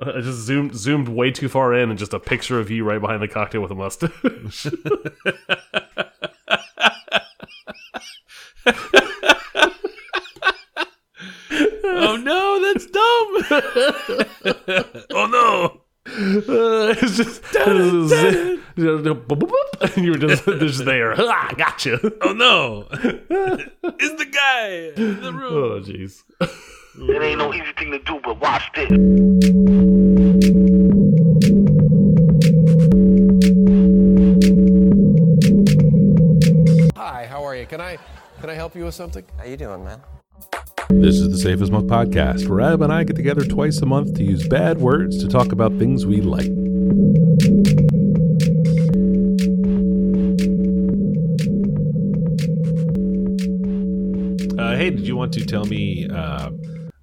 I just zoomed zoomed way too far in, and just a picture of you right behind the cocktail with a mustache. oh no, that's dumb. oh no. Uh, it's just, and you were just, just there. Ah, gotcha. Oh no. it's the guy in the room. Oh, jeez. It ain't no easy thing to do, but watch this. Hi, how are you? Can I can I help you with something? How you doing, man? This is the Safe as Milk podcast, where Ab and I get together twice a month to use bad words to talk about things we like. Uh, hey, did you want to tell me? Uh,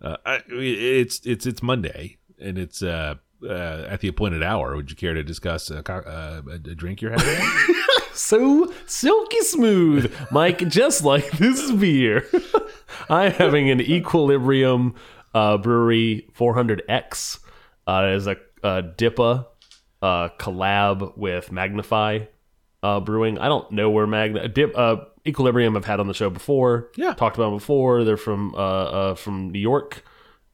uh, I, it's it's it's Monday, and it's uh, uh, at the appointed hour. Would you care to discuss a, uh, a drink you're having? So silky smooth, Mike, just like this beer. I'm having an Equilibrium uh, Brewery 400X. Uh, is a, a DIPA uh, collab with Magnify uh, Brewing. I don't know where Magna Dip uh, Equilibrium I've had on the show before. Yeah. talked about them before. They're from uh, uh, from New York.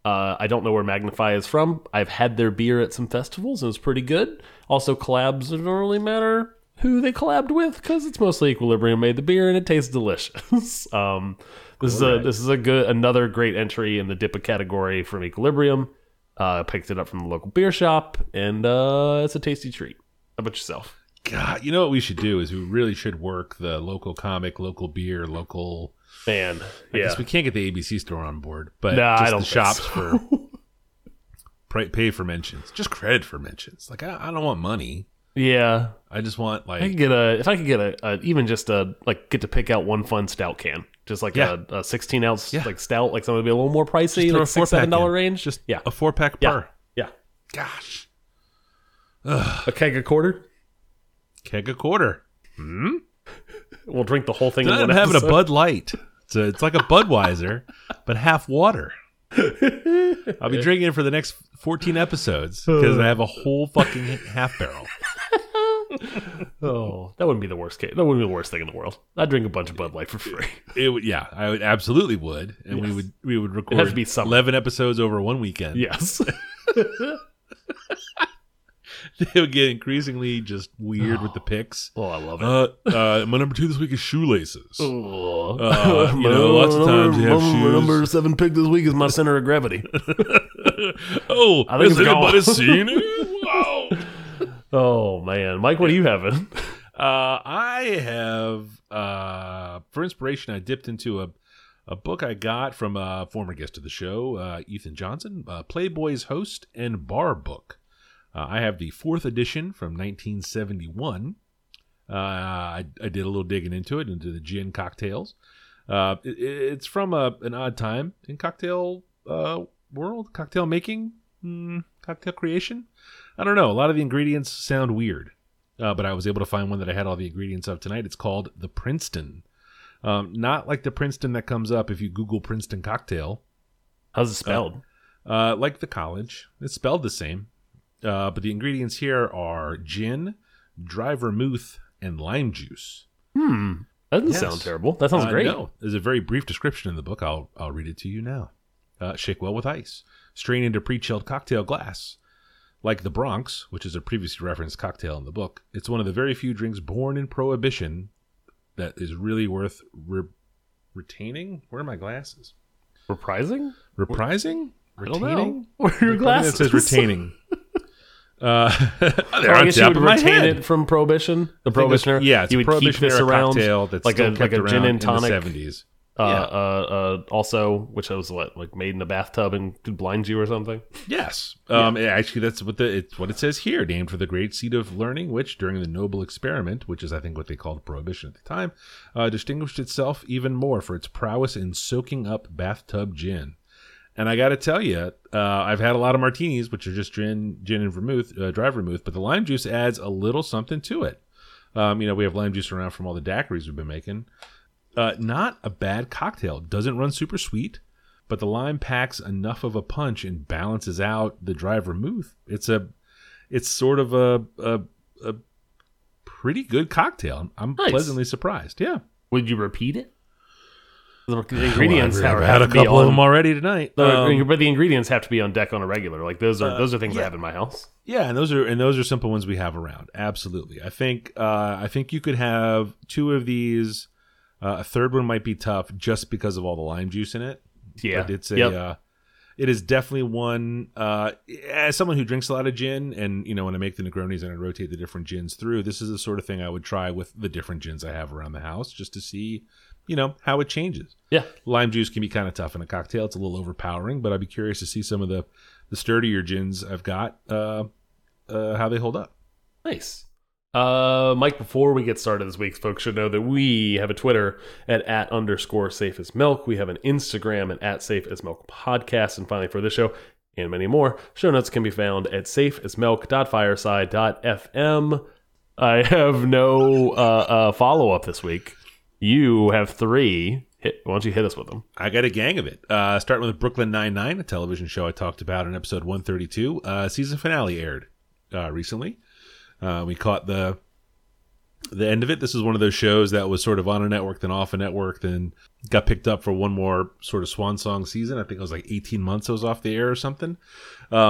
Uh, I don't know where Magnify is from. I've had their beer at some festivals and it's pretty good. Also, collabs don't really matter who they collabed with because it's mostly Equilibrium made the beer and it tastes delicious. um, this is a this is a good another great entry in the DIPA category from Equilibrium. Uh, picked it up from the local beer shop and uh, it's a tasty treat. How about yourself? God, you know what we should do is we really should work the local comic, local beer, local. Man, I yeah. we can't get the ABC store on board, but Nah, just I don't the shops so. for pay, pay for mentions, just credit for mentions. Like I, I don't want money. yeah, I just want like I could get a if I could get a, a even just a like get to pick out one fun stout can, just like Yeah. a, a sixteen ounce Yeah. like stout, like something to be a little more pricey, like a six four-pack seven dollar range. Just yeah, a four pack yeah, per. yeah. Gosh, A keg a quarter. keg a quarter. Hmm? We'll drink the whole thing. I'm having a. Bud Light. It's a, it's like a Budweiser, but half water. I'll be drinking it for the next 14 episodes because I have a whole fucking half barrel. Oh, that wouldn't be the worst case. That wouldn't be the worst thing in the world. I'd drink a bunch of Bud Light for free. It would, yeah, I would absolutely would, and we would we would record have to be summer. eleven episodes over one weekend. yes. they would get increasingly just weird with the picks. Oh, I love it. Uh, uh, my number two this week is shoelaces. Oh. Uh, you know, lots of times you have number, shoes. number seven pick this week is my center of gravity. Oh, I think has it's gone. seen it? Wow. Oh man, Mike, what are you having? Uh, I have, uh, for inspiration, I dipped into a, a book I got from a former guest of the show, uh, Ethan Johnson, uh, Playboy's host and bar book. Uh, I have the fourth edition from 1971. Uh, I, I did a little digging into it, into the gin cocktails. Uh, it, it's from a, an odd time in cocktail uh, world, cocktail making, mm, cocktail creation. I don't know. A lot of the ingredients sound weird uh, but I was able to find one that I had all the ingredients of tonight. It's called the Princeton. Um, not like the Princeton that comes up if you Google Princeton cocktail, How's it spelled? uh, like the college. It's spelled the same, uh, but the ingredients here are gin, dry vermouth, and lime juice. hmm. That doesn't Yes. sound terrible. That sounds Uh, great. No, there's a very brief description in the book. I'll I'll read it to you now. Uh, shake well with ice. Strain into pre-chilled cocktail glass. Like the Bronx, which is a previously referenced cocktail in the book, it's one of the very few drinks born in Prohibition that is really worth re- retaining. Where are my glasses? Reprising? Reprising? Retaining? Where are your glasses? It says retaining. uh, Oh, I guess you would retain head. it from Prohibition. The I think it's- Prohibitioner. Yeah, it's you a would keep this around cocktail that's like a like a gin and tonic. in the 70s. Uh, Yeah. uh, uh, also, which was what like made in a bathtub and could blind you or something. Yes. Um, yeah, Actually, that's what the it's what it says here. Named for the great seat of learning, which during the Noble Experiment, which is I think what they called Prohibition at the time, uh, distinguished itself even more for its prowess in soaking up bathtub gin. And I got to tell you, uh, I've had a lot of martinis, which are just gin, gin and vermouth, uh, dry vermouth, but the lime juice adds a little something to it. Um, you know, we have lime juice around from all the daiquiris we've been making. Uh, not a bad cocktail. Doesn't run super sweet. but the lime packs enough of a punch and balances out the dry vermouth. It's a, it's sort of a a, a pretty good cocktail. I'm Nice. pleasantly surprised. Yeah, Would you repeat it? The ingredients Well, have, I've have had a to be couple of them already tonight. the- Um, but the ingredients have to be on deck on a regular. Like those are Uh, those are things I have in my house. Yeah, and those are and those are simple ones we have around. Absolutely, I think uh, I think you could have two of these. Uh, a third one might be tough just because of all the lime juice in it. Yeah, but it's a Yep. uh, it is definitely one. Uh, as someone who drinks a lot of gin, and you know when I make the Negronis and I rotate the different gins through, this is the sort of thing I would try with the different gins I have around the house, just to see, you know, how it changes. yeah. Lime juice can be kind of tough in a cocktail; it's a little overpowering, but I'd be curious to see some of the the sturdier gins I've got, uh, uh, how they hold up. Nice. Uh, Mike, before we get started this week, folks should know that we have a Twitter at at underscore safe as milk. We have an Instagram at at safe as milk podcast. And finally, for this show and many more, show notes can be found at safeasmilk.fireside.fm. I have no uh, uh, follow up this week. You have three. Hit, why don't you hit us with them? I got a gang of it. Uh, starting with Brooklyn Nine Nine, a television show I talked about in episode one thirty two. Uh, season finale aired uh, recently. Uh, we caught the the end of it. This is one of those shows that was sort of on a network, then off a network, then got picked up for one more sort of swan song season. I think it was like eighteen months. It was off the air or something.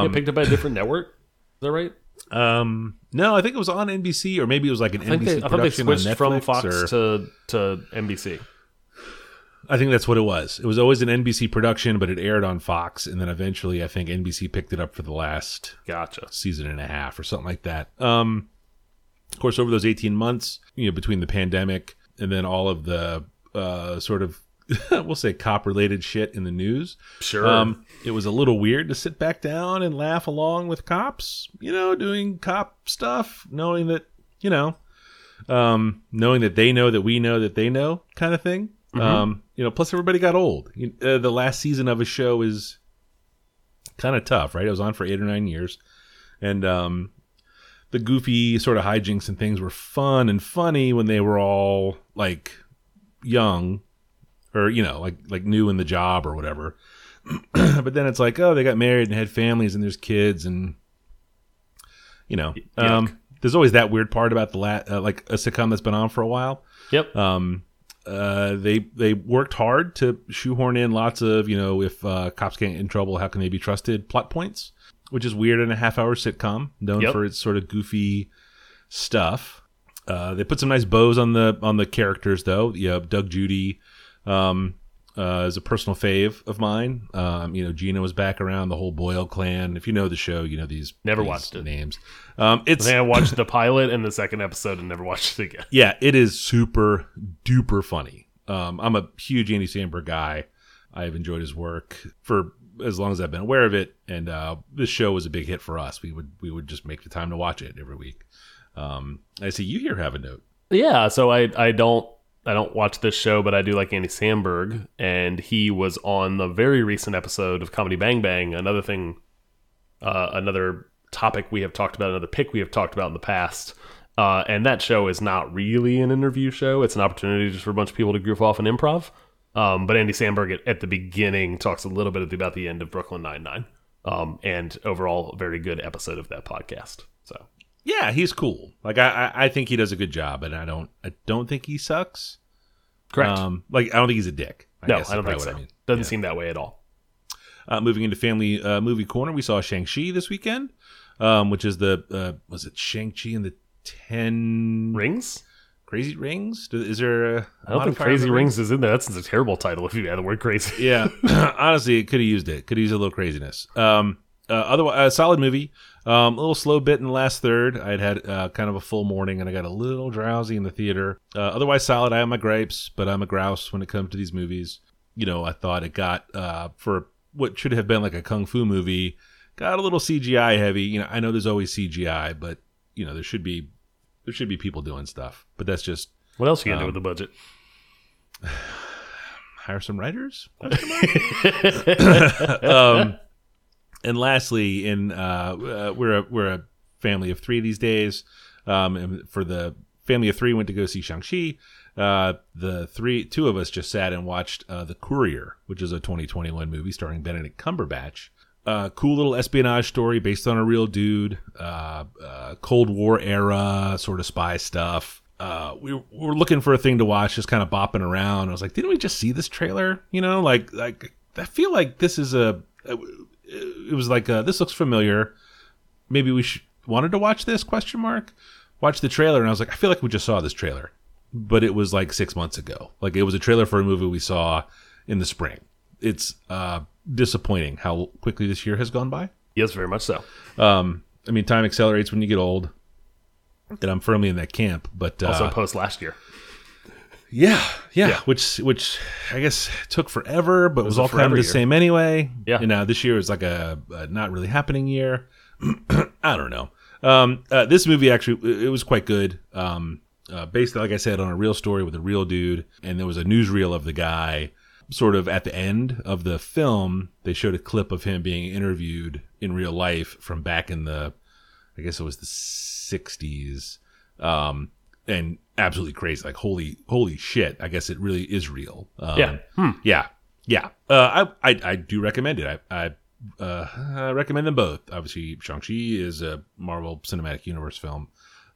Get picked up by a different network. Is that right? Um, no, I think it was on NBC or maybe it was like an I NBC they, I thought they production on switched from Fox or- to to NBC. I think that's what it was. It was always an NBC production, but it aired on Fox, and then eventually I think NBC picked it up for the last Gotcha. season and a half or something like that. Um, of course, over those 18 months, you know, between the pandemic and then all of the uh, sort of, we'll say, cop related shit in the news, Sure. um, it was a little weird to sit back down and laugh along with cops, you know, doing cop stuff, knowing that, you know, um, knowing that they know that we know that they know kind of thing. Um, you know, plus everybody got old. You- Uh, the last season of a show is kind of tough, right? It was on for eight or nine years, and um, the goofy sort of hijinks and things were fun and funny when they were all like young, or you know, like like new in the job or whatever. but then it's like, oh, they got married and had families and there's kids and you know, um, there's always that weird part about the la- uh, like a sitcom that's been on for a while yep. um, uh, they they worked hard to shoehorn in lots of you know if uh, cops get in trouble, how can they be trusted plot points, which is weird in a half hour sitcom known Yep. for its sort of goofy stuff. Uh, they put some nice bows on the on the characters though. Yeah, Doug Judy um, uh, is a personal fave of mine. Um, you know, Gina was back around the whole Boyle clan. If you know the show, you know these Never these watched it. names. Um, it's I think I watched the pilot and the second episode and never watched it again. yeah, it is super duper funny. Um, I'm a huge Andy Samberg guy. I've enjoyed his work for as long as I've been aware of it, and uh, this show was a big hit for us. We would we would just make the time to watch it every week. Um, I see you here have a note. Yeah, so I I don't I don't watch this show, but I do like Andy Samberg, and he was on the very recent episode of Comedy Bang Bang. Another thing, uh, another topic we have talked about, another pick we have talked about in the past. Uh, and that show is not really an interview show; it's an opportunity just for a bunch of people to goof off and improv. Um, but Andy Samberg at, at the beginning talks a little bit about the end of Brooklyn Nine Nine, um, and overall, a very good episode of that podcast. Yeah, he's cool. Like I, I, I think he does a good job, and I don't I don't think he sucks. correct. Um, like I don't think he's a dick. I no, I don't think so. I mean. Doesn't Yeah. seem that way at all. Uh, moving into family uh, movie corner, we saw Shang Chi this weekend, um, which is the uh, was it Shang Chi and the Ten Rings? Crazy Rings? Is there? A I don't think Crazy Rings is in there. That's a terrible title if you add the word crazy. Yeah, honestly, it could have used it. Could have used a little craziness. Um, uh, otherwise, a solid movie. Um, a little slow bit in the last third. I'd had uh, kind of a full morning, and I got a little drowsy in the theater. Uh, otherwise, solid. I have my gripes, but I'm a grouse when it comes to these movies. You know, I thought it got uh, for what should have been like a kung fu movie, got a little CGI heavy. You know, I know there's always CGI, but you know there should be there should be people doing stuff. But that's just What else are you gonna Um, do with the budget? hire some writers. um, and lastly, in uh, uh, we're a we're a family of three these days. Um, and for the family of three, went to go see Shang Chi. uh, the three, two of us just sat and watched uh, The Courier, which is a 2021 movie starring Benedict Cumberbatch. Uh, cool little espionage story based on a real dude, uh, uh, Cold War era sort of spy stuff. Uh, we were looking for a thing to watch, just kind of bopping around. I was like, didn't we just see this trailer? You know, like, like I feel like this is a. It was like, uh this looks familiar. Maybe we should, wanted to watch this? Question mark. Watch the trailer, and I was like, I feel like we just saw this trailer, but it was like six months ago. Like it was a trailer for a movie we saw in the spring. It's uh, disappointing how quickly this year has gone by. Yes, very much so. Um, I mean, time accelerates when you get old, and I'm firmly in that camp. But uh, Also, post last year. Yeah, yeah, Yeah. which which I guess took forever, but was, a all kind of the year. same anyway. Yeah. you know, this year is like a, a not really happening year. I don't know. Um, uh, this movie actually it it was quite good. Um, uh, based like I said on a real story with a real dude, and there was a newsreel of the guy. Sort of at the end of the film, they showed a clip of him being interviewed in real life from back in the I guess it was the '60s, um, and absolutely crazy. Like holy, holy shit! I guess it really is real. Um, Yeah. Hmm. yeah, yeah. Uh, I, I, I do recommend it. I, I, uh, I recommend them both. Obviously, Shang Chi is a Marvel Cinematic Universe film,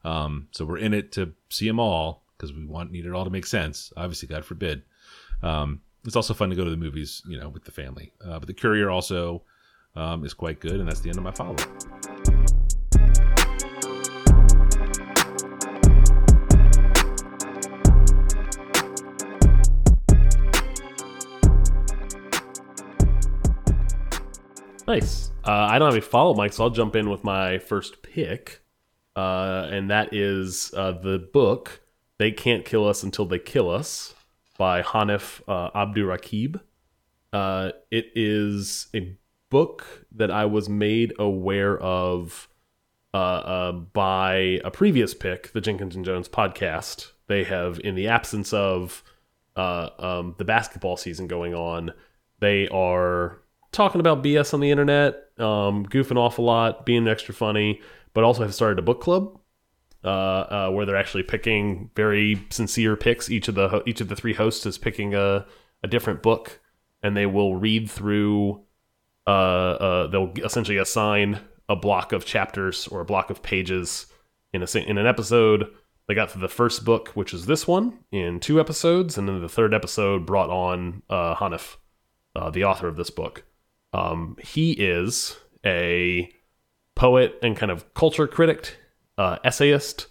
um, so we're in it to see them all because we want need it all to make sense. Obviously, God forbid. Um, it's also fun to go to the movies, you know, with the family. Uh, but the Courier also um, is quite good, and that's the end of my follow. Nice. Uh, I don't have any follow, Mike, so I'll jump in with my first pick, uh, and that is uh, the book "They Can't Kill Us Until They Kill Us" by Hanif uh, Abdurraqib. Uh, it is a book that I was made aware of uh, uh, by a previous pick, the Jenkins and Jones podcast. They have, in the absence of uh, um, the basketball season going on, they are talking about BS on the internet, um, goofing off a lot, being extra funny, but also have started a book club uh, uh, where they're actually picking very sincere picks. Each of the each of the three hosts is picking a a different book, and they will read through. Uh, uh, they'll essentially assign a block of chapters or a block of pages in a in an episode. They got through the first book, which is this one, in two episodes, and then the third episode brought on uh, Hanif, uh, the author of this book. Um, he is a poet and kind of culture critic, uh, essayist,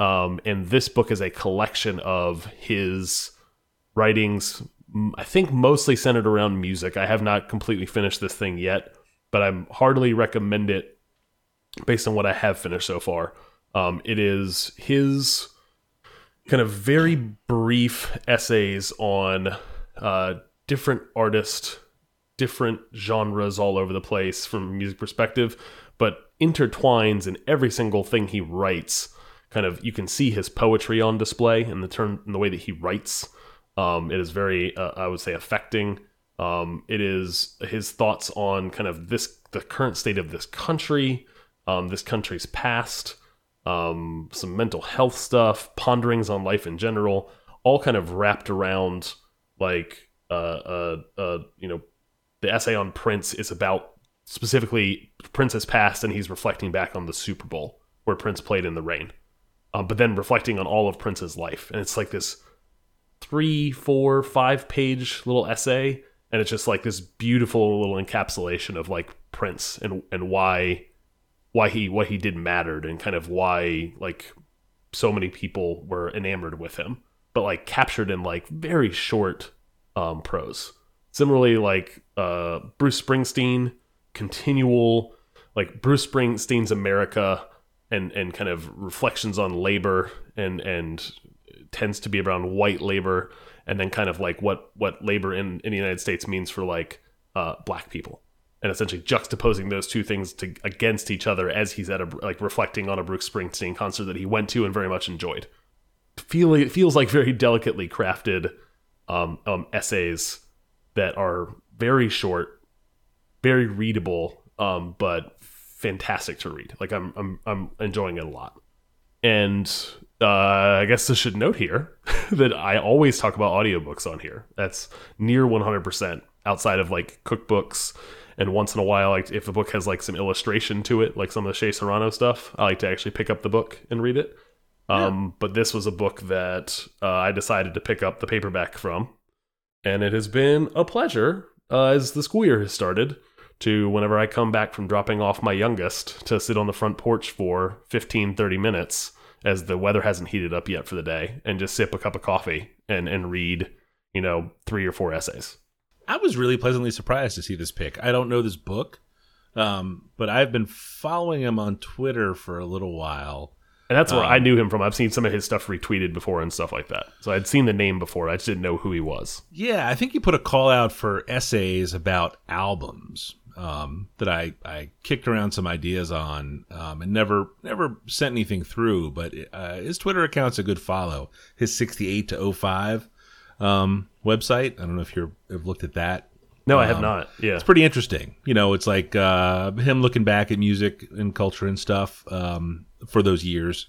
um, and this book is a collection of his writings. I think mostly centered around music. I have not completely finished this thing yet, but I'm heartily recommend it based on what I have finished so far. Um, it is his kind of very brief essays on uh, different artists, different genres all over the place from a music perspective, but intertwines in every single thing he writes. Kind of, you can see his poetry on display in the turn in the way that he writes. Um, it is very, uh, I would say, affecting. Um, it is his thoughts on kind of this, the current state of this country, um, this country's past, um, some mental health stuff, ponderings on life in general, all kind of wrapped around like uh, uh, uh, you know, the essay on Prince is about specifically Prince's past, and he's reflecting back on the Super Bowl where Prince played in the rain, um, but then reflecting on all of Prince's life, and it's like this three, four, five page little essay, and it's just like this beautiful little encapsulation of like Prince and and why why he what he did mattered and kind of why like so many people were enamored with him but like captured in like very short um prose similarly like uh bruce springsteen continual like bruce springsteen's america and and kind of reflections on labor and and tends to be around white labor and then kind of like what what labor in in the united states means for like uh black people and essentially juxtaposing those two things to against each other as he's at a like reflecting on a Bruce Springsteen concert that he went to and very much enjoyed. It feels like very delicately crafted um, um, essays that are very short, very readable, um, but fantastic to read. Like I'm I'm I'm enjoying it a lot. and uh, I guess I should note here that I always talk about audiobooks on here. That's near 100% outside of like cookbooks. And once in a while, like if the book has like some illustration to it, like some of the Shea Serrano stuff, I like to actually pick up the book and read it. Um, But this was a book that uh, I decided to pick up the paperback from. And it has been a pleasure uh, as the school year has started to whenever I come back from dropping off my youngest to sit on the front porch for 15, 30 minutes as the weather hasn't heated up yet for the day and just sip a cup of coffee and, and read, you know, three or four essays. I was really pleasantly surprised to see this pick. I don't know this book, um, but I've been following him on Twitter for a little while. And that's where Um, I knew him from. I've seen some of his stuff retweeted before and stuff like that. So I'd seen the name before. I just didn't know who he was. Yeah, I think he put a call out for essays about albums um, that I, I kicked around some ideas on um, and never never sent anything through. But uh, his Twitter account's a good follow. His sixty eight to 05 um, website. I don't know if you're have looked at that. No, I have Um, not. Yeah. It's pretty interesting. You know, it's like uh, him looking back at music and culture and stuff um, for those years.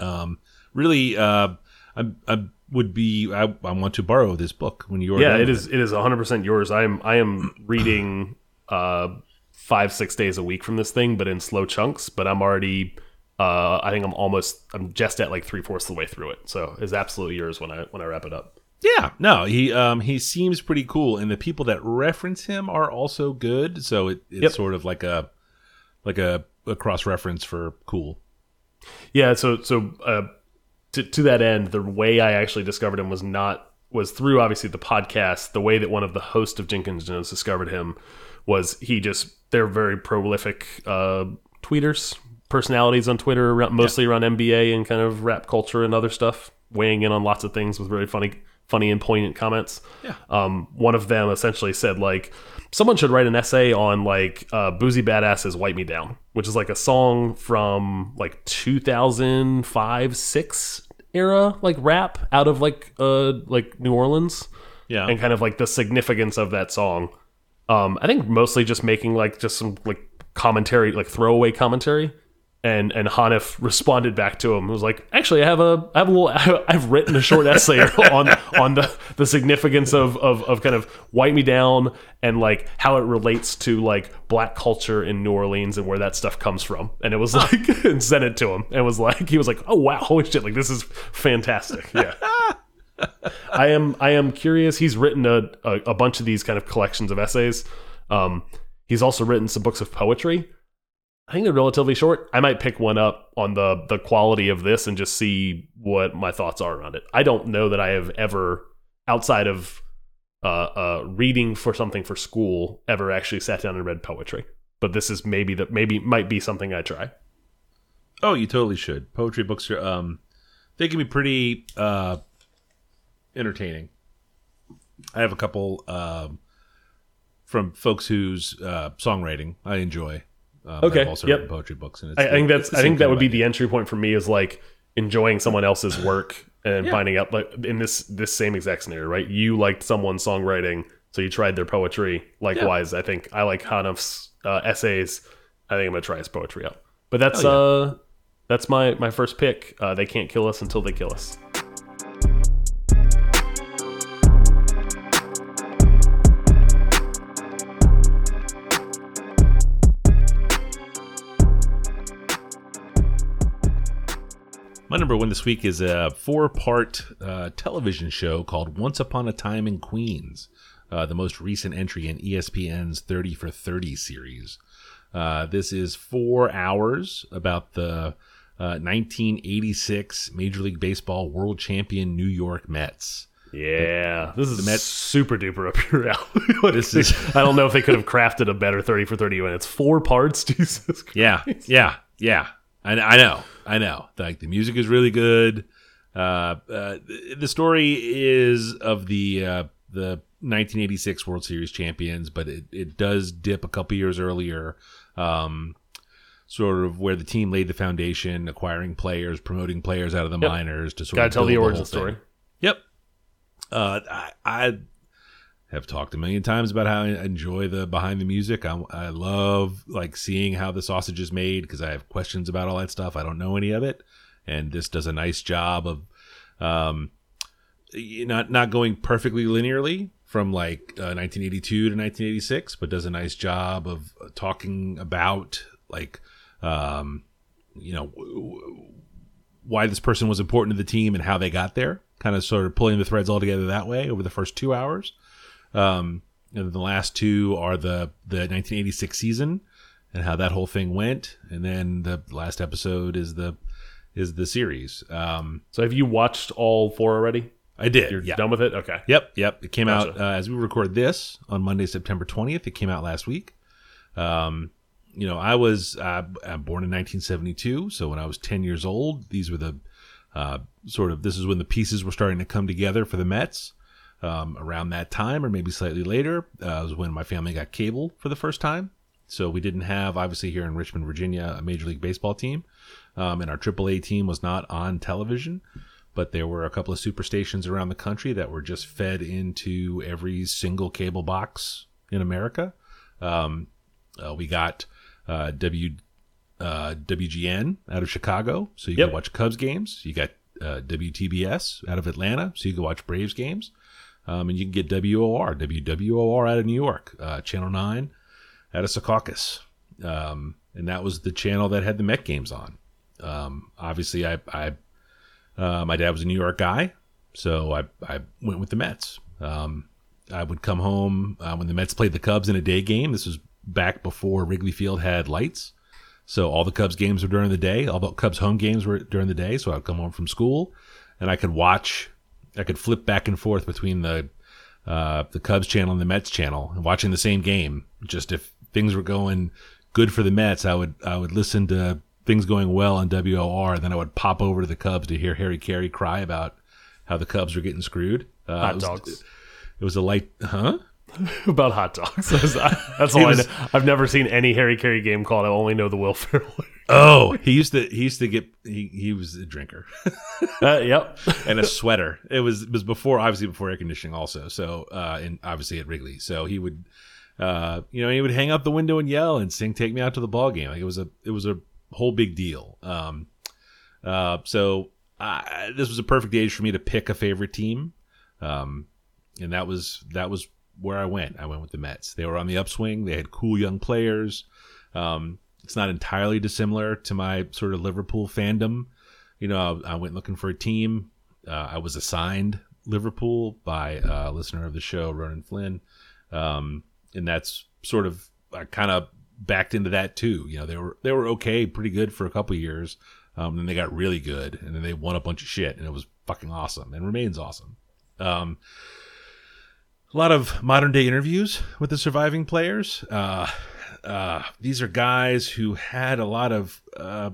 Um, really, uh, I, I would be. I, I want to borrow this book when you're. yeah, it is. It, it is one hundred percent yours. I am. I am reading uh, five, six days a week from this thing, but in slow chunks. But I'm already. Uh, I think I'm almost. I'm just at like three fourths of the way through it. So it's absolutely yours when I when I wrap it up. Yeah, no, he um he seems pretty cool, and the people that reference him are also good. So it, it's Yep. sort of like a like a, a cross reference for cool. Yeah, so so uh, to to that end, the way I actually discovered him was not was through obviously the podcast. The way that one of the hosts of Jenkins Jones discovered him was he just they're very prolific uh, tweeters, personalities on Twitter, around, mostly around NBA and kind of rap culture and other stuff, weighing in on lots of things with very funny funny and poignant comments. Yeah. Um, one of them essentially said like someone should write an essay on like uh, Boosie Badazz's wipe me down which is like a song from like 2005 6 era like rap out of like uh like new orleans Yeah, and kind of like the significance of that song um i think mostly just making like just some like commentary like throwaway commentary and and Hanif responded back to him. It was like, actually, I have a I have a little I've written a short essay on on the the significance of of of kind of wipe me down and like how it relates to like black culture in New Orleans and where that stuff comes from. And it was like and sent it to him. And was like he was like, oh wow, holy shit, like this is fantastic. Yeah. I am I am curious. He's written a, a, a bunch of these kind of collections of essays. Um, he's also written some books of poetry. I think they're relatively short. I might pick one up on the the quality of this and just see what my thoughts are around it. I don't know that I have ever, outside of uh, uh, reading for something for school, ever actually sat down and read poetry. But this is maybe that maybe might be something I try. Oh, you totally should. Poetry books are um they can be pretty uh entertaining. I have a couple um from folks whose uh songwriting I enjoy. Um, Okay, I've also yep. written poetry books and it's I, I think that's I think that would be idea. the entry point for me is like enjoying someone else's work and Yeah. finding out like in this this same exact scenario, right? You liked someone's songwriting, so you tried their poetry. Likewise, I think I like Hanif's uh, essays. I think I'm gonna try his poetry out. But that's Oh, uh that's my my first pick. Uh, they can't kill us until they kill us. My number one this week is a four part uh, television show called Once Upon a Time in Queens, uh, the most recent entry in ESPN's 30 for 30 series. Uh, this is four hours about the uh, 1986 Major League Baseball world champion New York Mets. Yeah, this is the Mets- super duper up your alley. This is- I don't know if they could have crafted a better thirty for thirty when it's four parts. Jesus, Christ. Yeah, yeah, yeah. I, I know, I know. Like the music is really good. Uh, uh, the- the story is of the uh, the 1986 World Series champions, but it, it does dip a couple years earlier. Um, sort of where the team laid the foundation, acquiring players, promoting players out of the Yep. minors to sort Gotta of tell the whole origin thing. story. Yep. Uh, I, I have talked a million times about how I enjoy the behind the music. I, I love like seeing how the sausage is made because I have questions about all that stuff. I don't know any of it, and this does a nice job of um, not not going perfectly linearly from like uh, 1982 to 1986, but does a nice job of talking about like um, you know w- why this person was important to the team and how they got there. Kind of sort of pulling the threads all together that way over the first two hours. Um, and the last two are the the 1986 season and how that whole thing went, and then the last episode is the is the series. Um, So have you watched all four already? I did. You're yeah. done with it? Okay. Yep, yep. It came Gotcha. out uh, as we record this on Monday, September 20th. It came out last week. Um, you know, I was uh, born in 1972, so when I was 10 years old, these were the uh, sort of this is when the pieces were starting to come together for the Mets. Um, around that time, or maybe slightly later, uh, was when my family got cable for the first time. So we didn't have, obviously, here in Richmond, Virginia, a Major League Baseball team, um, and our AAA team was not on television but there were a couple of super stations around the country that were just fed into every single cable box in America. Um, uh, we got uh, W uh, WGN out of Chicago, so you Yep. could watch Cubs games. You got uh, WTBS out of Atlanta, so you could watch Braves games. Um, and you can get WOR, WWOR out of New York, uh, Channel 9 out of Secaucus. Um, and that was the channel that had the Met games on. Um, obviously, I, I uh, my dad was a New York guy, so I, I went with the Mets. Um, I would come home uh, when the Mets played the Cubs in a day game. This was back before Wrigley Field had lights. So all the Cubs games were during the day. All the Cubs home games were during the day. So I'd come home from school and I could watch, I could flip back and forth between the, uh, the Cubs channel and the Mets channel and watching the same game. Just if things were going good for the Mets, I would, I would listen to things going well on WOR. And then I would pop over to the Cubs to hear Harry Caray cry about how the Cubs were getting screwed. Uh, Hot it was- dogs. It was a light, huh? About hot dogs. That's all was- I know. I've never seen any Harry Caray game called. I only know the Will Ferrell. Oh, he used to he used to get he he was a drinker uh, yep. and a sweater. It was it was before obviously before air conditioning also. So uh and obviously at Wrigley. So he would uh you know he would hang out the window and yell and sing take me out to the ball game. Like it was a it was a whole big deal. Um uh so I, this was a perfect age for me to pick a favorite team. Um and that was that was where I went. I went with the Mets. They were on the upswing. They had cool young players. Um, it's not entirely dissimilar to my sort of Liverpool fandom. You know, I, I went looking for a team. Uh, I was assigned Liverpool by a listener of the show, Ronan Flynn, um, and that's sort of I kind of backed into that too. You know, they were they were okay, pretty good for a couple years. Um, then they got really good, and then they won a bunch of shit, and it was fucking awesome, and remains awesome. Um, a lot of modern day interviews with the surviving players. Uh, uh, these are guys who had a lot of, uh,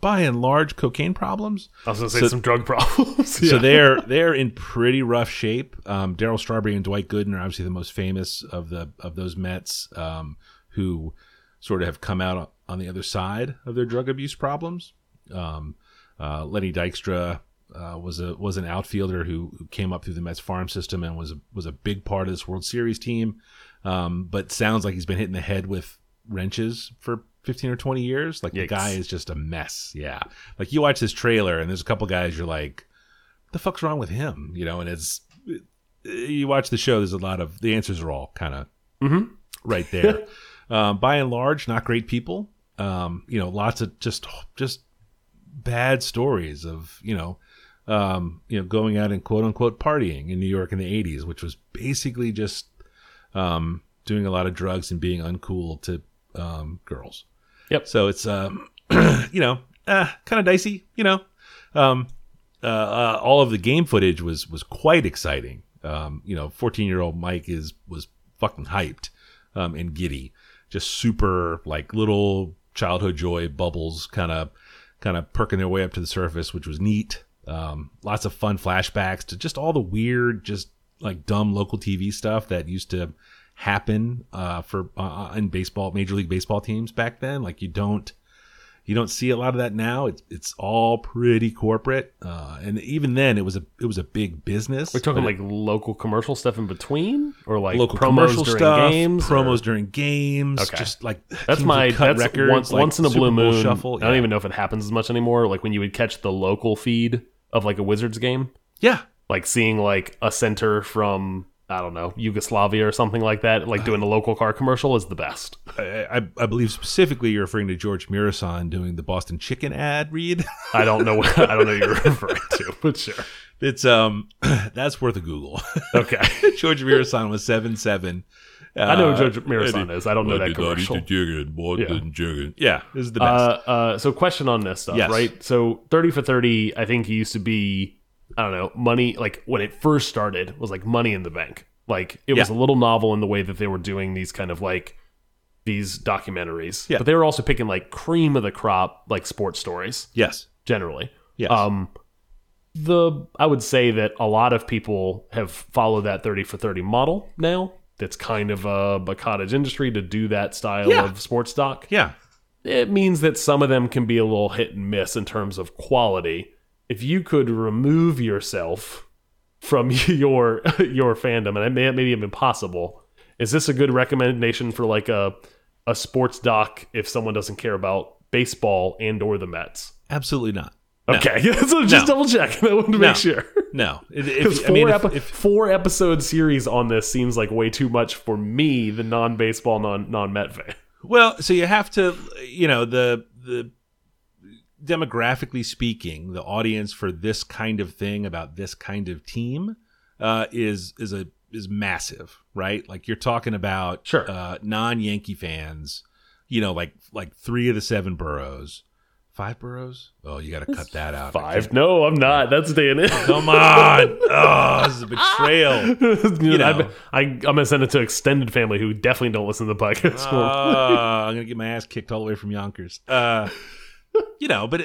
by and large, cocaine problems. I was going to say So- some drug problems. So they're they're in pretty rough shape. Um, Darryl Strawberry and Dwight Gooden are obviously the most famous of the of those Mets um, who sort of have come out on the other side of their drug abuse problems. Um, uh, Lenny Dykstra uh, was a was an outfielder who, who came up through the Mets farm system and was was a big part of this World Series team. Um, but sounds like he's been hitting the head with wrenches for 15 or 20 years. Like the guy is just a mess. Yeah. Like you watch this trailer and there's a couple guys you're like, the fuck's wrong with him? You know, and it's you watch the show. There's a lot of the answers are all kind of right there. um, by and large, not great people. Um, you know, lots of just just bad stories of you know, um, you know, going out and quote unquote partying in New York in the '80s, which was basically just um, doing a lot of drugs and being uncool to um, girls. Yep. So it's um, you know, uh, kind of dicey. You know, um, uh, uh, all of the game footage was was quite exciting. Um, you know, fourteen year old Mike is was fucking hyped um, and giddy, just super like little childhood joy bubbles, kind of kind of perking their way up to the surface, which was neat. Um, lots of fun flashbacks to just all the weird, just like dumb local TV stuff that used to happen uh, for uh, in baseball, Major League Baseball teams back then. Like you don't You don't see a lot of that now. It's it's all pretty corporate, uh, and even then, it was a it was a big business. We're talking like local commercial stuff in between, or like local promos commercial during stuff, games, or- promos during games. Okay. just like That's my that's records, once, like once in a blue moon. shuffle. I don't even know if it happens as much anymore. Like when you would catch the local feed of like a Wizards game, Yeah, like seeing like a center from I don't know Yugoslavia or something like that, like doing a local car commercial is the best. I, I, I believe specifically you're referring to Gheorghe Muresan doing the Boston Chicken ad read. I don't know what I don't know you're referring to, but sure. it's um that's worth a Google. Okay, Gheorghe Muresan was seven seven. I know Uh, who Gheorghe Muresan is. I don't know that did not eat commercial. the chicken, Boston Yeah. chicken. Yeah, this is the best. Uh, uh, so question on this stuff, Yes. right? So thirty for thirty, I think he used to be, I don't know, money. Like when it first started, was like money in the bank. Like it was a little novel in the way that they were doing these kind of like these documentaries. Yeah. But they were also picking like cream of the crop, like sports stories yes, generally. yes, Um, the I would say that a lot of people have followed that thirty for thirty model now. That's kind of a, a cottage industry to do that style Yeah. of sports doc yeah, it means that some of them can be a little hit and miss in terms of quality. If you could remove yourself from your your fandom, and it may, maybe even possible, is this a good recommendation for like a a sports doc if someone doesn't care about baseball and or the Mets? absolutely not. No. Okay, so just No. double check. I wanted to No. make sure. No, Because four, I mean, epi- four episode series on this seems like way too much for me, the non baseball, non non Met fan. Well, so you have to, you know, the the demographically speaking, the audience for this kind of thing about this kind of team uh, is is a is massive, right? Like you're talking about Sure. uh, non Yankee fans, you know, like like three of the seven boroughs, five boroughs. Oh, you got to cut that out. Five? No, I'm not. That's staying in. Come on! Oh, this is a betrayal. you know. know, I, I, I'm gonna send it to extended family who definitely don't listen to the podcast. Uh, I'm gonna get my ass kicked all the way from Yonkers. Uh, you know, but uh,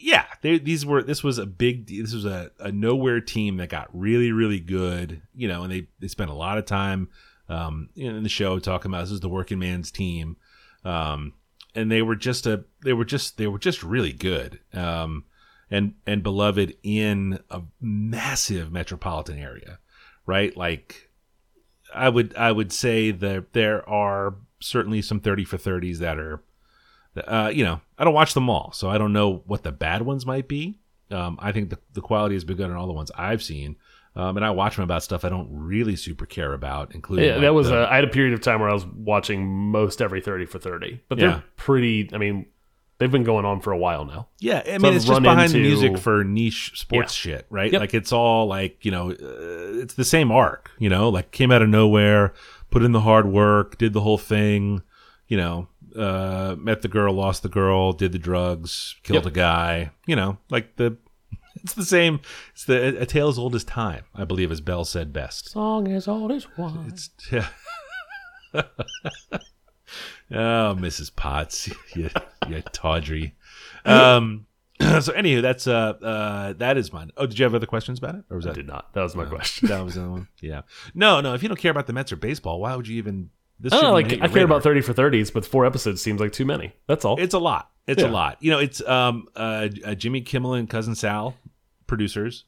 yeah, they, these were this was a big this was a, a nowhere team that got really really good. You know, and they they spent a lot of time um, in the show talking about this is the working man's team, um, and they were just a they were just they were just really good. Um, and and beloved in a massive metropolitan area, right? Like I would I would say that there are certainly some thirty for thirties that are, uh, you know, I don't watch them all, so I don't know what the bad ones might be. Um, I think the the quality has been good on all the ones I've seen, um, and I watch them about stuff I don't really super care about, including yeah, like that was. the- A, I had a period of time where I was watching most every thirty for thirty, but they're Yeah. pretty. I mean, they've been going on for a while now. Yeah, I So mean, it's just behind the into- music for niche sports Yeah. shit, right? Yep. Like it's all like you know, uh, it's the same arc, you know, like came out of nowhere, put in the hard work, did the whole thing, you know, uh, met the girl, lost the girl, did the drugs, killed Yep. a guy, you know, like the. It's the same. It's the a tale as old as time, I believe, as Belle said best. Song as old as wine. It's yeah. oh, Mrs. Potts, you, you tawdry. Um. So, anywho, that's uh, uh, that is mine. Oh, did you have other questions about it, or was I did not. That was my question. that was the other one? Yeah. No, no. If you don't care about the Mets or baseball, why would you even? This I don't know, like I care radar. about thirty for thirties, but four episodes seems like too many. That's all. It's a lot. It's Yeah. a lot. You know, it's um uh, uh Jimmy Kimmel and cousin Sal, producers.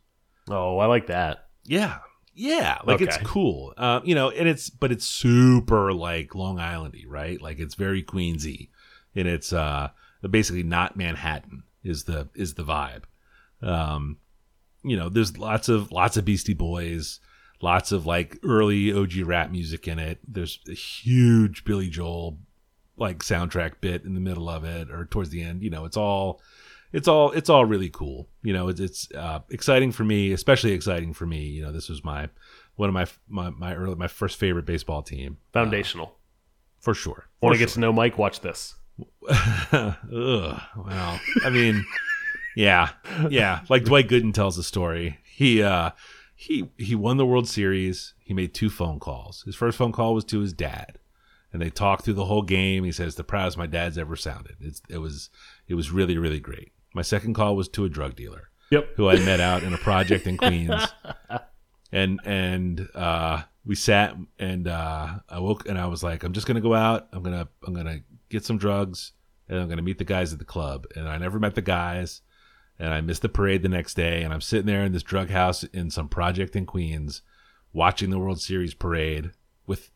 oh, I like that. Yeah. Yeah, like it's cool. Uh, you know, and it's but it's super like Long Islandy, right? Like it's very Queensy, and it's uh basically not Manhattan is the is the vibe. Um, you know, there's lots of lots of Beastie Boys, lots of like early OG rap music in it. There's a huge Billy Joel like soundtrack bit in the middle of it or towards the end. You know, it's all it's all it's all really cool. You know, it's it's uh, exciting for me, especially exciting for me. You know, this was my one of my my my early my first favorite baseball team Foundational. for sure. Want to get to know Mike? Watch this. Ugh, well, I mean, yeah, yeah. Like Dwight Gooden tells the story. He uh, he he won the World Series. He made two phone calls. His first phone call was to his dad, and they talked through the whole game. He says the proudest my dad's ever sounded. It's it was it was really really great. My second call was to a drug dealer Yep. who I met out in a project in Queens. And and uh, we sat and uh, I woke and I was like, I'm just gonna go out. I'm gonna I'm gonna get some drugs and I'm going to meet the guys at the club. And I never met the guys, and I missed the parade the next day. And I'm sitting there in this drug house in some project in Queens, watching the World Series parade with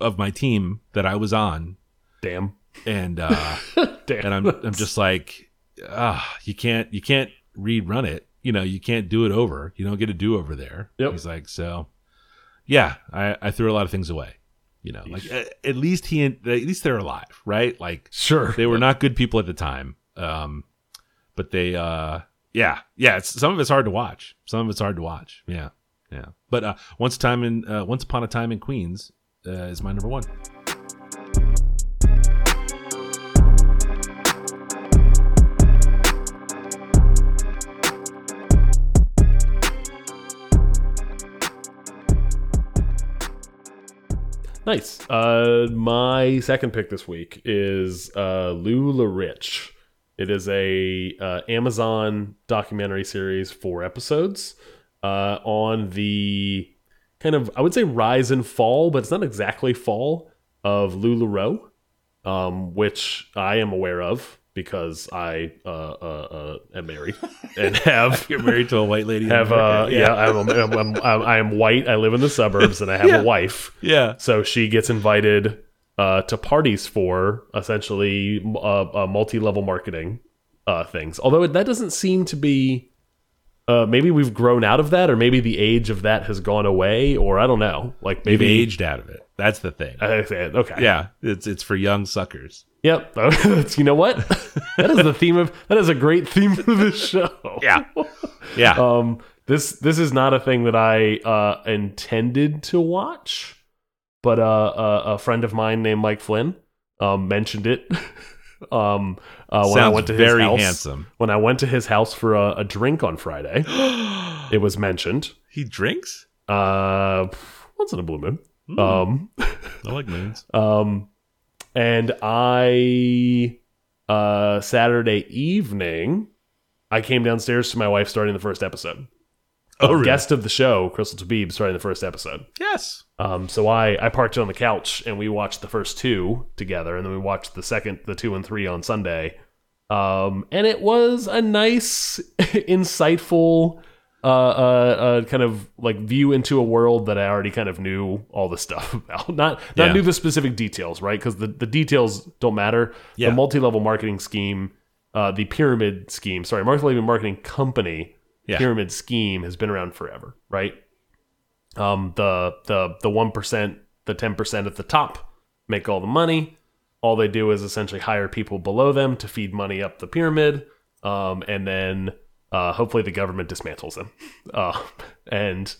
of my team that I was on, Damn. and uh, Damn. and I'm I'm just like, ah, you can't you can't rerun it. You know, you can't do it over. You don't get a do over there. Yep. He's like, so, yeah, I I threw a lot of things away. You know, like at, at least he at least they're alive, right? Like sure. they were not good people at the time. Um, but they, uh, yeah, yeah. It's, some of it's hard to watch. Some of it's hard to watch. Yeah, yeah. But uh, once time in uh, once upon a time in Queens uh, is my number one. Nice. Uh, my second pick this week is uh, LuLaRich. It is a uh, Amazon documentary series, four episodes, uh, on the kind of I would say rise and fall, but it's not exactly fall of LuLaRoe, um, which I am aware of because I uh, uh, uh, am married and have You're married to a white lady. have uh, America. yeah, I'm, I'm, I'm, I'm, I am white. I live in the suburbs and I have Yeah. a wife. yeah. So she gets invited uh, to parties for essentially uh, uh, multi-level marketing uh, things. Although that doesn't seem to be. Uh, maybe we've grown out of that, or maybe the age of that has gone away, or I don't know. Like They've maybe aged out of it. That's the thing. Okay. yeah, it's it's for young suckers. Yep. You know what? that is the theme of. That is a great theme for this show. Yeah, yeah. Um. This this is not a thing that I uh intended to watch, but uh, a, a friend of mine named Mike Flynn um mentioned it. um. Uh, when I went to very his house, handsome. When I went to his house for a, a drink on Friday, it was mentioned. he drinks. Uh, once in a blue moon. Hmm. Um. I like moons. Um, and I, uh, Saturday evening, I came downstairs to my wife starting the first episode. Oh, really? Guest of the show, Crystal Tabib, starting the first episode. Yes. Um, so I, I parked on the couch and we watched the first two together, and then we watched the second, the two and three on Sunday. Um, and it was a nice, insightful, uh, uh, uh, kind of like view into a world that I already kind of knew all the stuff about. Not not Yeah. knew the specific details, right? Because the, the details don't matter. Yeah. The multi level marketing scheme, uh, the pyramid scheme, sorry, multi level marketing company Yeah. pyramid scheme has been around forever, right? Um, the the the one percent, the ten percent at the top make all the money. All they do is essentially hire people below them to feed money up the pyramid, um, and then uh, hopefully the government dismantles them. Uh, and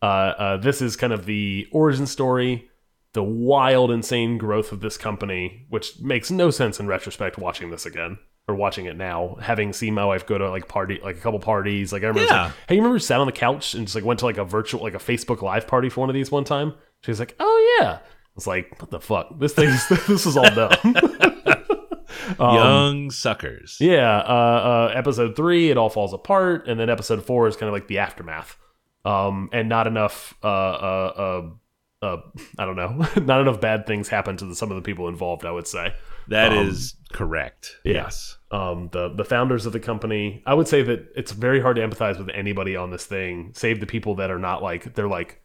uh, uh, this is kind of the origin story, the wild, insane growth of this company, which makes no sense in retrospect. Watching this again or watching it now, having seen my wife go to like party, like a couple parties, like I remember, Yeah. like, hey, you remember sat on the couch and just like went to like a virtual, like a Facebook Live party for one of these one time. She was like, oh yeah. I was like, what the fuck? This thing, this is all dumb. young suckers. Um, Yeah, uh, uh, episode three, it all falls apart, and then episode four is kind of like the aftermath, um, and not enough. Uh, uh, uh, uh, I don't know, not enough bad things happen to the, some of the people involved. I would say. That is correct. yeah. Yes. Um, the the founders of the company, I would say that it's very hard to empathize with anybody on this thing, save the people that are not like they're like,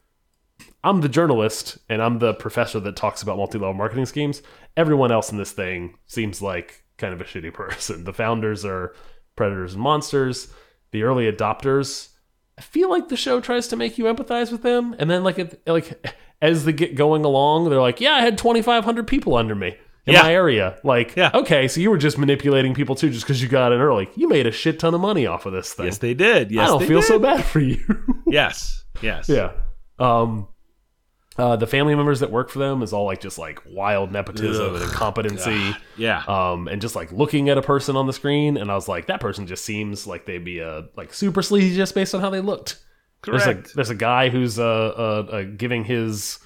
I'm the journalist and I'm the professor that talks about multi level marketing schemes. Everyone else in this thing seems like kind of a shitty person. The founders are predators and monsters. The early adopters, I feel like the show tries to make you empathize with them, and then like like as they get going along, they're like, yeah, I had 2,500 people under me in Yeah. my area. Like, Yeah. okay, so you were just manipulating people too, just because you got in early. You made a shit ton of money off of this thing. Yes, they did. Yes, I don't feel did. so bad for you. Yes. Yes. yeah. Um, uh, the family members that work for them is all like just like wild nepotism and Ugh. incompetency. Yeah. Um, and just like looking at a person on the screen, and I was like, that person just seems like they'd be a like super sleazy just based on how they looked. There's a there's a guy who's uh, uh, uh giving his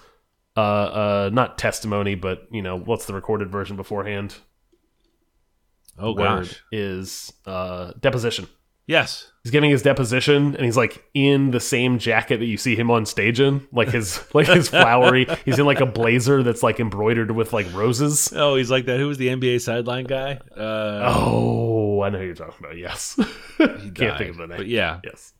uh uh not testimony, but you know what's the recorded version beforehand? oh Word gosh. is uh deposition. Yes. He's giving his deposition, and he's like in the same jacket that you see him on stage in, like his like his flowery. He's in like a blazer that's like embroidered with like roses. Oh, he's like that. Who was the NBA sideline guy? Uh, Oh, I know who you're talking about. Yes, can't died. think of the name. But yeah, Yes.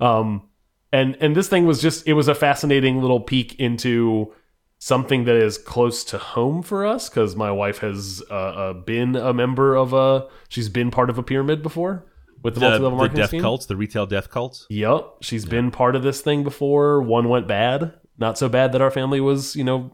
Um, and and this thing was just it was a fascinating little peek into something that is close to home for us because my wife has uh, uh, been a member of a she's been part of a pyramid before with the, the, multi-level the death scheme. cults, the retail death cults. Yep, she's been part of this thing before. One went bad, not so bad that our family was, you know,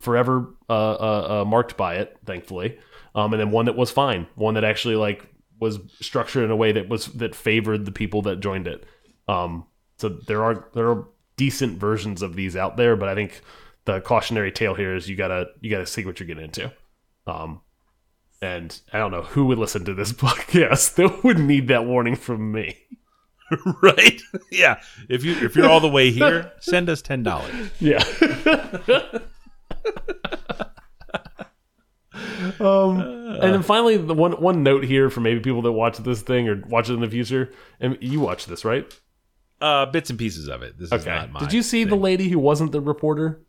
forever uh, uh, uh, marked by it, thankfully. Um, and then one that was fine, one that actually like was structured in a way that was that favored the people that joined it. Um, so there are there are decent versions of these out there, but I think the cautionary tale here is you gotta you gotta see what you're getting into. Um, and I don't know who would listen to this podcast that would need that warning from me. right? yeah. If you if you're all the way here, send us ten dollars. Yeah. um, and then finally, the one one note here for maybe people that watch this thing or watch it in the future, and you watch this, right? Uh, bits and pieces of it. This is Okay. Did you see the lady who wasn't the reporter?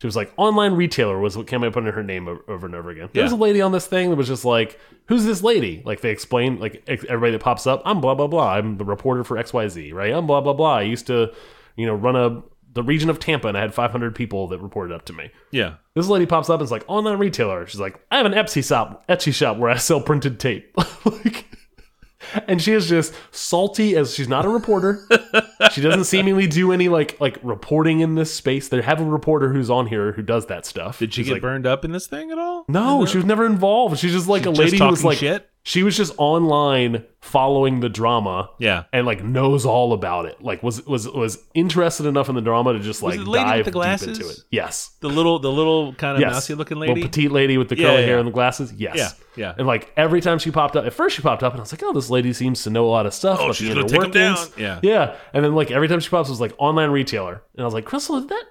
She was like online retailer was what came up under her name over and over again. There was a lady on this thing that was just like, "Who's this lady?" Like they explain, like everybody that pops up, I'm blah blah blah. I'm the reporter for X Y Z, right? I'm blah blah blah. I used to, you know, run a the region of Tampa, and I had 500 people that reported up to me. Yeah. This lady pops up and is like, online retailer. She's like, I have an Etsy shop, Etsy shop where I sell printed tape. like, and she is just salty as she's not a reporter. she doesn't seemingly do any like like reporting in this space. They have a reporter who's on here who does that stuff. Did she She's get like, burned up in this thing at all? No, she was never involved. She's just like She's a lady who was talking like shit? She was just online following the drama. Yeah. And like knows all about it. Like was was was interested enough in the drama to just like it the with dive the deep glasses? into it. Yes. The little the little kind of Yes. mousy looking Little lady. petite lady with the curly yeah, hair yeah. and the glasses. Yes. Yeah, yeah. And like every time she popped up, at first she popped up and I was like, oh, this lady seems to know a lot of stuff. Oh, she's the gonna take 'em down. Yeah. Yeah. And then like every time she pops, it was like online retailer. And I was like, Crystal, is that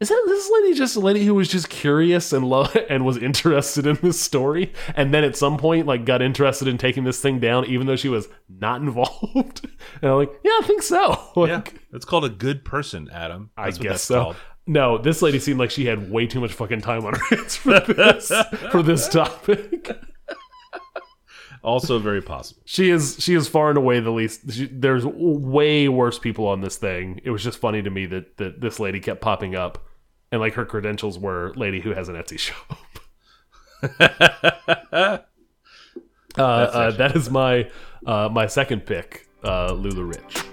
is that this lady just a lady who was just curious and love and was interested in this story? And then at some point, like got interested in taking this thing down, even though she was not involved. and I'm like, yeah, I think so. Like, yeah. That's called a good person, Adam. I That's what guess so. called. No, this lady seemed like she had way too much fucking time on her hands for this for this topic. Also very possible. She is she is far and away the least. She, there's way worse people on this thing. It was just funny to me that that this lady kept popping up, and like her credentials were lady who has an Etsy shop. uh, uh, that is my uh, my second pick, uh, LuLaRich.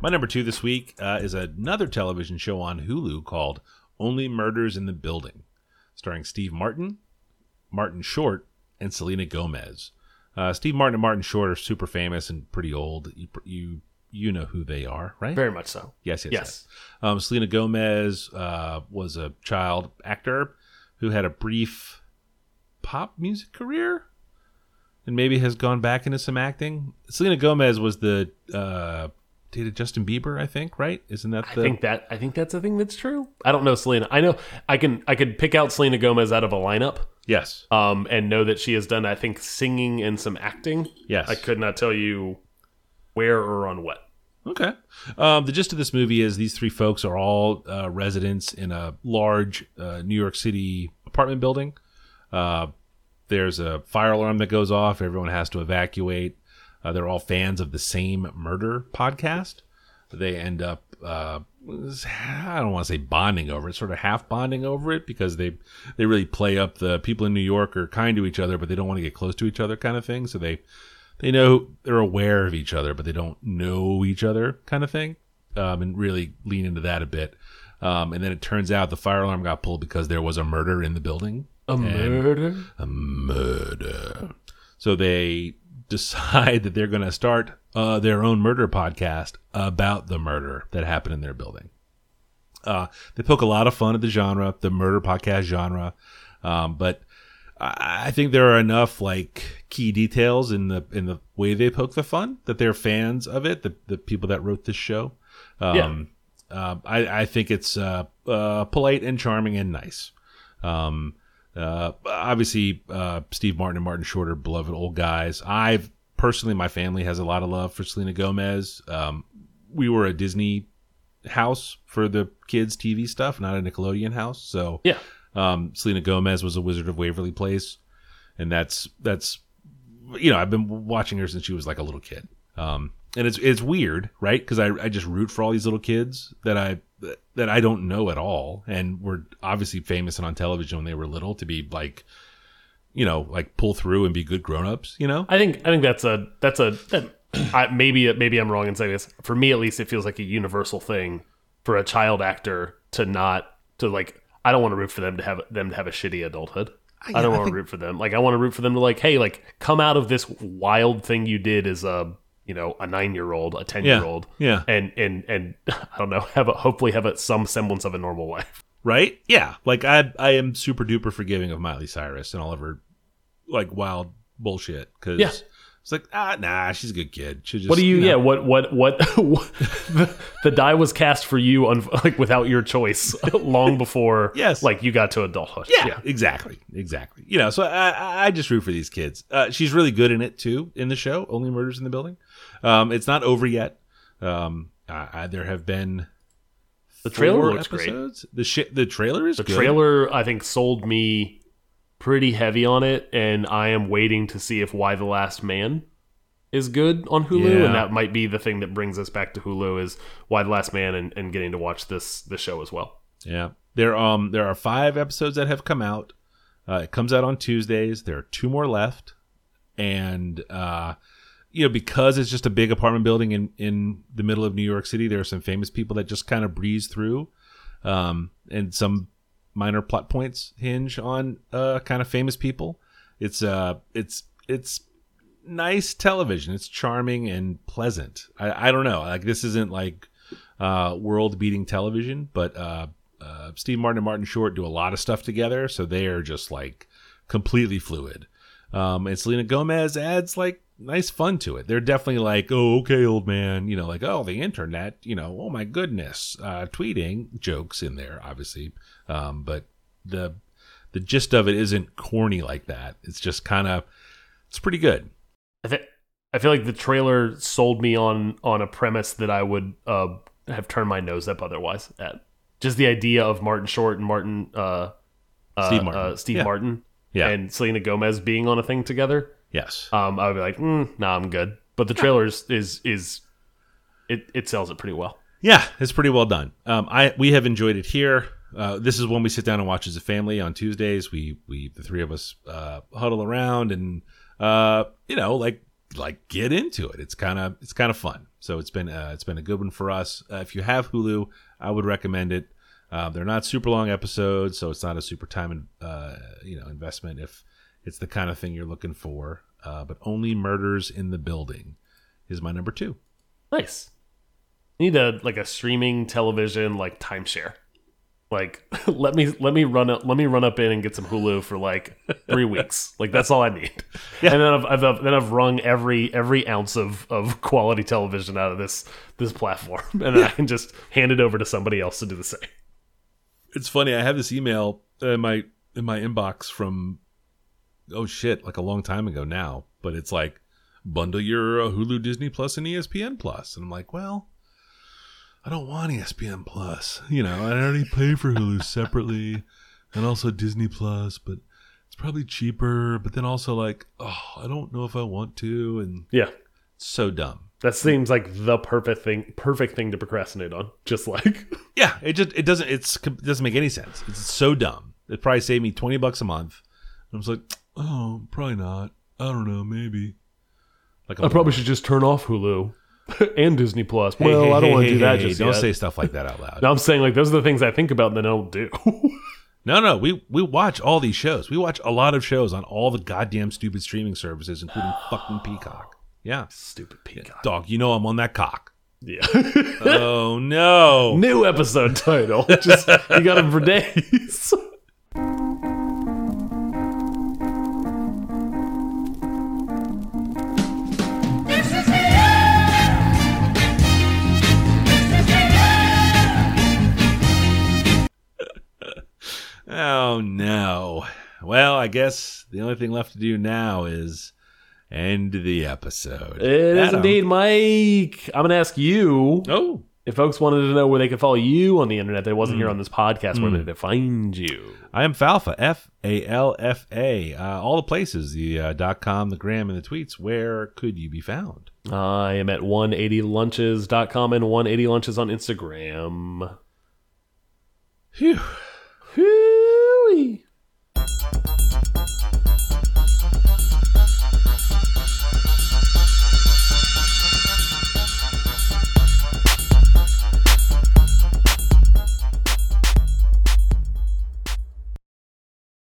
My number two this week uh, is another television show on Hulu called Only Murders in the Building, starring Steve Martin, Martin Short, and Selena Gomez. Uh, Steve Martin and Martin Short are super famous and pretty old. You you, you know who they are, right? Very much so. Yes, yes, Yes. yes. Um, Selena Gomez uh, was a child actor who had a brief pop music career and maybe has gone back into some acting. Selena Gomez was the uh, dated Justin Bieber, I think, right? Isn't that I the think that I think that's a thing that's true. I don't know Selena. I know I can I could pick out Selena Gomez out of a lineup. yes, um, and know that she has done, I think, singing and some acting. yes. I could not tell you where or on what. Okay. Um, the gist of this movie is these three folks are all uh, residents in a large uh, New York City apartment building. Uh, there's a fire alarm that goes off. Everyone has to evacuate. Uh, they're all fans of the same murder podcast. They end up, uh, I don't want to say bonding over it, sort of half bonding over it because they they really play up the people in New York are kind to each other, but they don't want to get close to each other kind of thing. So they they know they're aware of each other, but they don't know each other, kind of thing, um, and really lean into that a bit. Um, and then it turns out the fire alarm got pulled because there was a murder in the building. A murder? A murder. So they decide that they're going to start uh, their own murder podcast about the murder that happened in their building. Uh, they poke a lot of fun at the genre, the murder podcast genre, um, but I I think there are enough like key details in the in the way they poke the fun that they're fans of it. The the people that wrote this show. Um, uh, I I think it's uh, uh, polite and charming and nice. Um, uh, obviously, uh, Steve Martin and Martin Short are beloved old guys. I've personally, my family has a lot of love for Selena Gomez. Um, we were a Disney house for the kids' TV stuff, not a Nickelodeon house. So Yeah. um, Selena Gomez was a Wizard of Waverly Place, and that's that's you know I've been watching her since she was like a little kid. Um, and it's it's weird, right? Because I I just root for all these little kids that I that I don't know at all, and were obviously famous and on television when they were little to be like, you know, like pull through and be good grown ups. You know, I think I think that's a that's a that, I, maybe maybe I'm wrong in saying this. For me, at least, it feels like a universal thing for a child actor to not to like. I don't want to root for them to have them to have a shitty adulthood. I don't I want to think- root for them. Like I want to root for them to like, hey, like come out of this wild thing you did as a you know a nine year old, a ten year old, yeah. and and and I don't know, have a hopefully have a, some semblance of a normal life. right? Yeah, like I I am super duper forgiving of Miley Cyrus and all of her like wild bullshit because Yeah. it's like ah nah she's a good kid. She just What do you? know. Yeah. What? What? What? the, the die was cast for you, on, like without your choice, long before. Yes. Like you got to adulthood. Yeah, exactly, exactly. You know, so I, I- I just root for these kids. Uh, she's really good in it too in the show. Only Murders in the Building. Um, it's not over yet. Um, I, I, there have been The trailer looks great. episodes. The shit. The trailer is The good. trailer, I think, sold me pretty heavy on it, and I am waiting to see if Y: The Last Man is good on Hulu, Yeah. and that might be the thing that brings us back to Hulu is Y: The Last Man, and, and getting to watch this this show as well. Yeah, there um there are five episodes that have come out. Uh, it comes out on Tuesdays. There are two more left, and uh, you know because it's just a big apartment building in in the middle of New York City, there are some famous people that just kind of breeze through, um, and some minor plot points hinge on uh kind of famous people. It's uh it's it's nice television. It's charming and pleasant. I, I don't know. Like this isn't like uh, world beating television, but uh, uh, Steve Martin and Martin Short do a lot of stuff together, so they are just like completely fluid. Um, and Selena Gomez adds like nice fun to it. They're definitely like, oh, okay, old man, you know, like, oh, the internet, you know, oh my goodness, uh, tweeting jokes in there, obviously. Um, but the the gist of it isn't corny like that. It's just kind of, it's pretty good. I think I feel like the trailer sold me on on a premise that I would uh, have turned my nose up otherwise at. Just the idea of Martin Short and Martin uh, uh, Steve Martin. uh, Steve Yeah. Martin, Yeah. and Selena Gomez being on a thing together. Yes. Um, I would be like, mm, nah, I'm good. But the trailer is is, is it it sells it pretty well. Yeah, it's pretty well done. Um, I we have enjoyed it here. Uh, this is when we sit down and watch as a family on Tuesdays. We we the three of us uh, huddle around and uh, you know like like get into it. It's kind of it's kind of fun. So it's been uh, it's been a good one for us. Uh, if you have Hulu, I would recommend it. Uh, they're not super long episodes, so it's not a super time uh, you know investment if it's the kind of thing you're looking for. Uh, but only murders in the building is my number two. Nice. Need a like a streaming television like timeshare. Like let me let me run up let me run up in and get some Hulu for like three weeks. Like that's all I need. And then I've, I've then I've wrung every every ounce of, of quality television out of this this platform, and then I can just hand it over to somebody else to do the same. it's funny. I have this email in my in my inbox from oh shit, like a long time ago now. But it's like bundle your uh, Hulu, Disney Plus, and ESPN Plus, and I'm like, well, I don't want ESPN Plus. You know, I already pay for Hulu separately, and also Disney Plus, but it's probably cheaper. But then also like, oh, I don't know if I want to, and Yeah, so dumb. that seems like the perfect thing perfect thing to procrastinate on. Just like Yeah, it just it doesn't it's it doesn't make any sense. It's so dumb. It probably saved me twenty bucks a month. I was like, oh, probably not. I don't know, maybe. Like I probably should just turn off Hulu and Disney Plus. Hey, well, hey, I don't hey, want to hey, do that hey, just Don't yet. say stuff like that out loud. No, I'm saying like those are the things I think about and then I don't do. No, no, we we watch all these shows. We watch a lot of shows on all the goddamn stupid streaming services, including fucking Peacock. Yeah, Stupid peacock. dog. You know I'm on that cock. Yeah. oh no. New episode title. Just you got them for days. Oh no. Well, I guess the only thing left to do now is end the episode. It is Adam. indeed, Mike. I'm going to ask you Oh, if folks wanted to know where they could follow you on the internet that wasn't here on this podcast, where Mm. did they find you? I am Falfa. F A L F A. Uh, all the places the uh, dot com, the gram, and the tweets. Where could you be found? I am at 180lunches.com and 180lunches on Instagram. Phew. Fui!